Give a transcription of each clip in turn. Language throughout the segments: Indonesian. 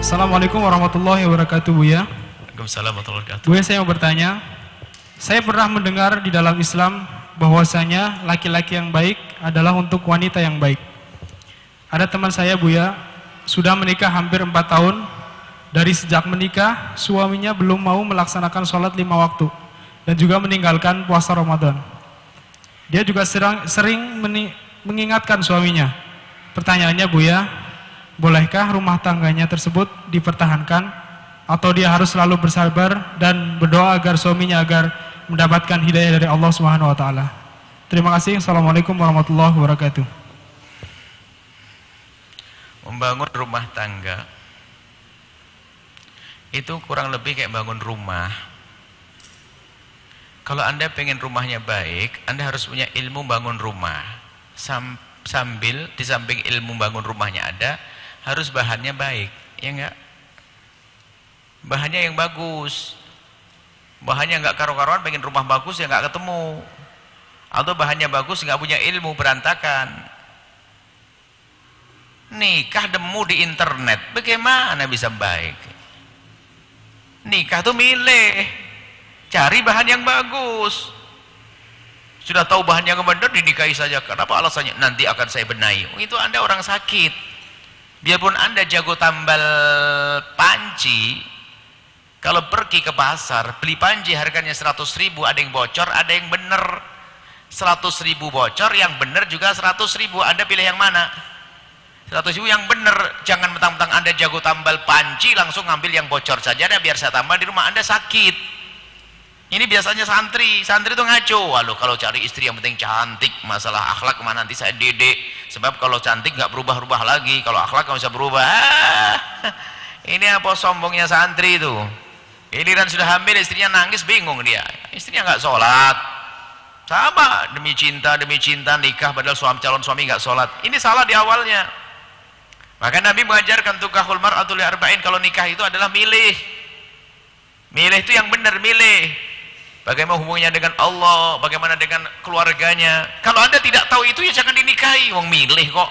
Assalamualaikum warahmatullahi wabarakatuh Buya. Waalaikumsalam warahmatullahi wabarakatuh. Buya saya mau bertanya, saya pernah mendengar di dalam Islam bahwasanya laki-laki yang baik adalah untuk wanita yang baik. Ada teman saya Buya, sudah menikah hampir 4 tahun. Dari sejak menikah, suaminya belum mau melaksanakan sholat lima waktu dan juga meninggalkan puasa Ramadan. Dia juga sering, sering meni- mengingatkan suaminya. Pertanyaannya Buya, bolehkah rumah tangganya tersebut dipertahankan atau dia harus selalu bersabar dan berdoa agar suaminya agar mendapatkan hidayah dari Allah Subhanahu wa taala. Terima kasih. Assalamualaikum warahmatullahi wabarakatuh. Membangun rumah tangga itu kurang lebih kayak bangun rumah. Kalau Anda pengen rumahnya baik, Anda harus punya ilmu bangun rumah. Sam sambil di samping ilmu bangun rumahnya ada, harus bahannya baik, ya enggak? Bahannya yang bagus. Bahannya enggak karu-karuan, pengen rumah bagus ya enggak ketemu. Atau bahannya bagus enggak punya ilmu berantakan. Nikah demu di internet, bagaimana bisa baik? Nikah tuh milih, cari bahan yang bagus. Sudah tahu bahan yang benar dinikahi saja. Kenapa alasannya? Nanti akan saya benahi. Itu anda orang sakit. Biarpun anda jago tambal panci, kalau pergi ke pasar, beli panci harganya 100 ribu, ada yang bocor, ada yang benar. 100 ribu bocor, yang benar juga 100 ribu. Anda pilih yang mana? 100 ribu yang benar. Jangan mentang-mentang Anda jago tambal panci, langsung ngambil yang bocor saja. Ada biar saya tambal di rumah Anda sakit. Ini biasanya santri, santri itu ngaco. Waduh, kalau cari istri yang penting cantik, masalah akhlak ke mana nanti saya dedek. Sebab kalau cantik nggak berubah-ubah lagi, kalau akhlak nggak bisa berubah. Ah, ini apa sombongnya santri itu? Ini dan sudah hamil istrinya nangis bingung dia. Istrinya nggak sholat. Sama demi cinta demi cinta nikah padahal suami calon suami nggak sholat. Ini salah di awalnya. Maka Nabi mengajarkan tukahul mar'atul arba'in kalau nikah itu adalah milih. Milih itu yang benar milih. Bagaimana hubungannya dengan Allah, bagaimana dengan keluarganya. Kalau Anda tidak tahu itu ya jangan dinikahi. Wong milih kok.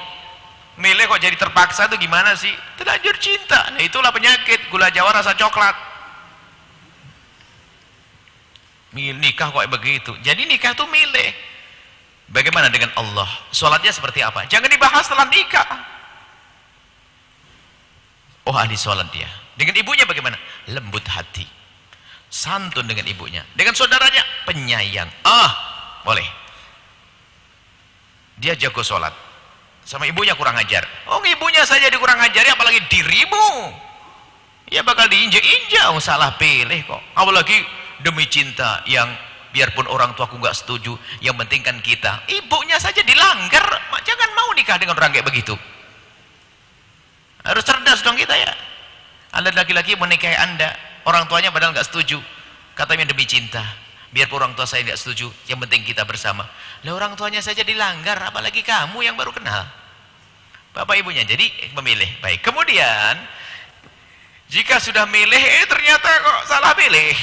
Milih kok jadi terpaksa itu gimana sih? Terlanjur cinta. Nah, itulah penyakit gula jawa rasa coklat. Nikah kok begitu. Jadi nikah itu milih. Bagaimana dengan Allah? Sholatnya seperti apa? Jangan dibahas setelah nikah. Oh ahli sholat dia. Dengan ibunya bagaimana? Lembut hati. Santun dengan ibunya. Dengan saudaranya penyayang. Ah, boleh. Dia jago sholat. Sama ibunya kurang ajar. Oh ibunya saja dikurang ajari apalagi dirimu. Ya bakal diinjak-injak. Oh, salah pilih kok. Apalagi demi cinta yang biarpun orang tuaku nggak setuju. Yang penting kan kita. Ibunya saja dilanggar. Jangan mau nikah dengan orang kayak begitu. Harus cerdas dong kita ya. Anda laki-laki menikahi anda. Orang tuanya padahal nggak setuju. Katanya demi cinta. Biarpun orang tua saya nggak setuju. Yang penting kita bersama. Lah orang tuanya saja dilanggar. Apalagi kamu yang baru kenal. Bapak ibunya jadi memilih. Baik. Kemudian. Jika sudah milih. Eh ternyata kok salah pilih.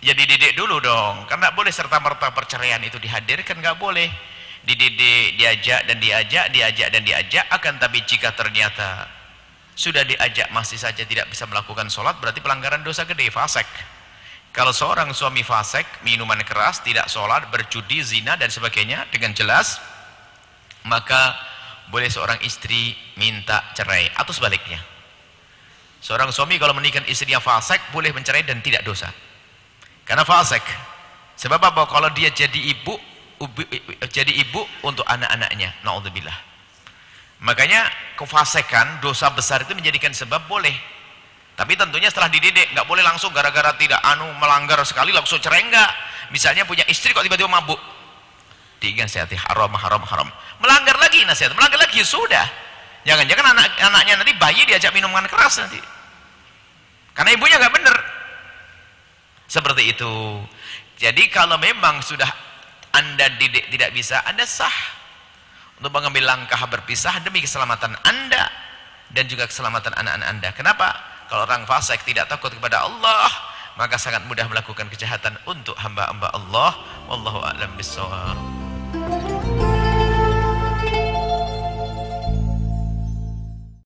Ya dididik dulu dong. Karena boleh serta-merta perceraian itu dihadirkan. nggak boleh. Dididik, diajak dan diajak, diajak dan diajak. Akan tapi jika ternyata sudah diajak masih saja tidak bisa melakukan sholat berarti pelanggaran dosa gede fasek. Kalau seorang suami fasek minuman keras tidak sholat berjudi zina dan sebagainya dengan jelas maka boleh seorang istri minta cerai atau sebaliknya. Seorang suami kalau menikah istrinya fasek boleh mencerai dan tidak dosa. Karena fasek. Sebab apa? Kalau dia jadi ibu jadi ibu untuk anak-anaknya. Naudzubillah Makanya kefasekan dosa besar itu menjadikan sebab boleh. Tapi tentunya setelah dididik nggak boleh langsung gara-gara tidak anu melanggar sekali langsung cerai enggak. Misalnya punya istri kok tiba-tiba mabuk. Dinasihati haram haram haram. Melanggar lagi nasihat, melanggar lagi ya sudah. Jangan-jangan anak anaknya nanti bayi diajak minuman keras nanti. Karena ibunya nggak benar. Seperti itu. Jadi kalau memang sudah Anda didik tidak bisa, Anda sah untuk mengambil langkah berpisah demi keselamatan anda dan juga keselamatan anak-anak anda. Kenapa? kalau orang fasik tidak takut kepada Allah maka sangat mudah melakukan kejahatan untuk hamba-hamba Allah. Wallahu a'lam bissawab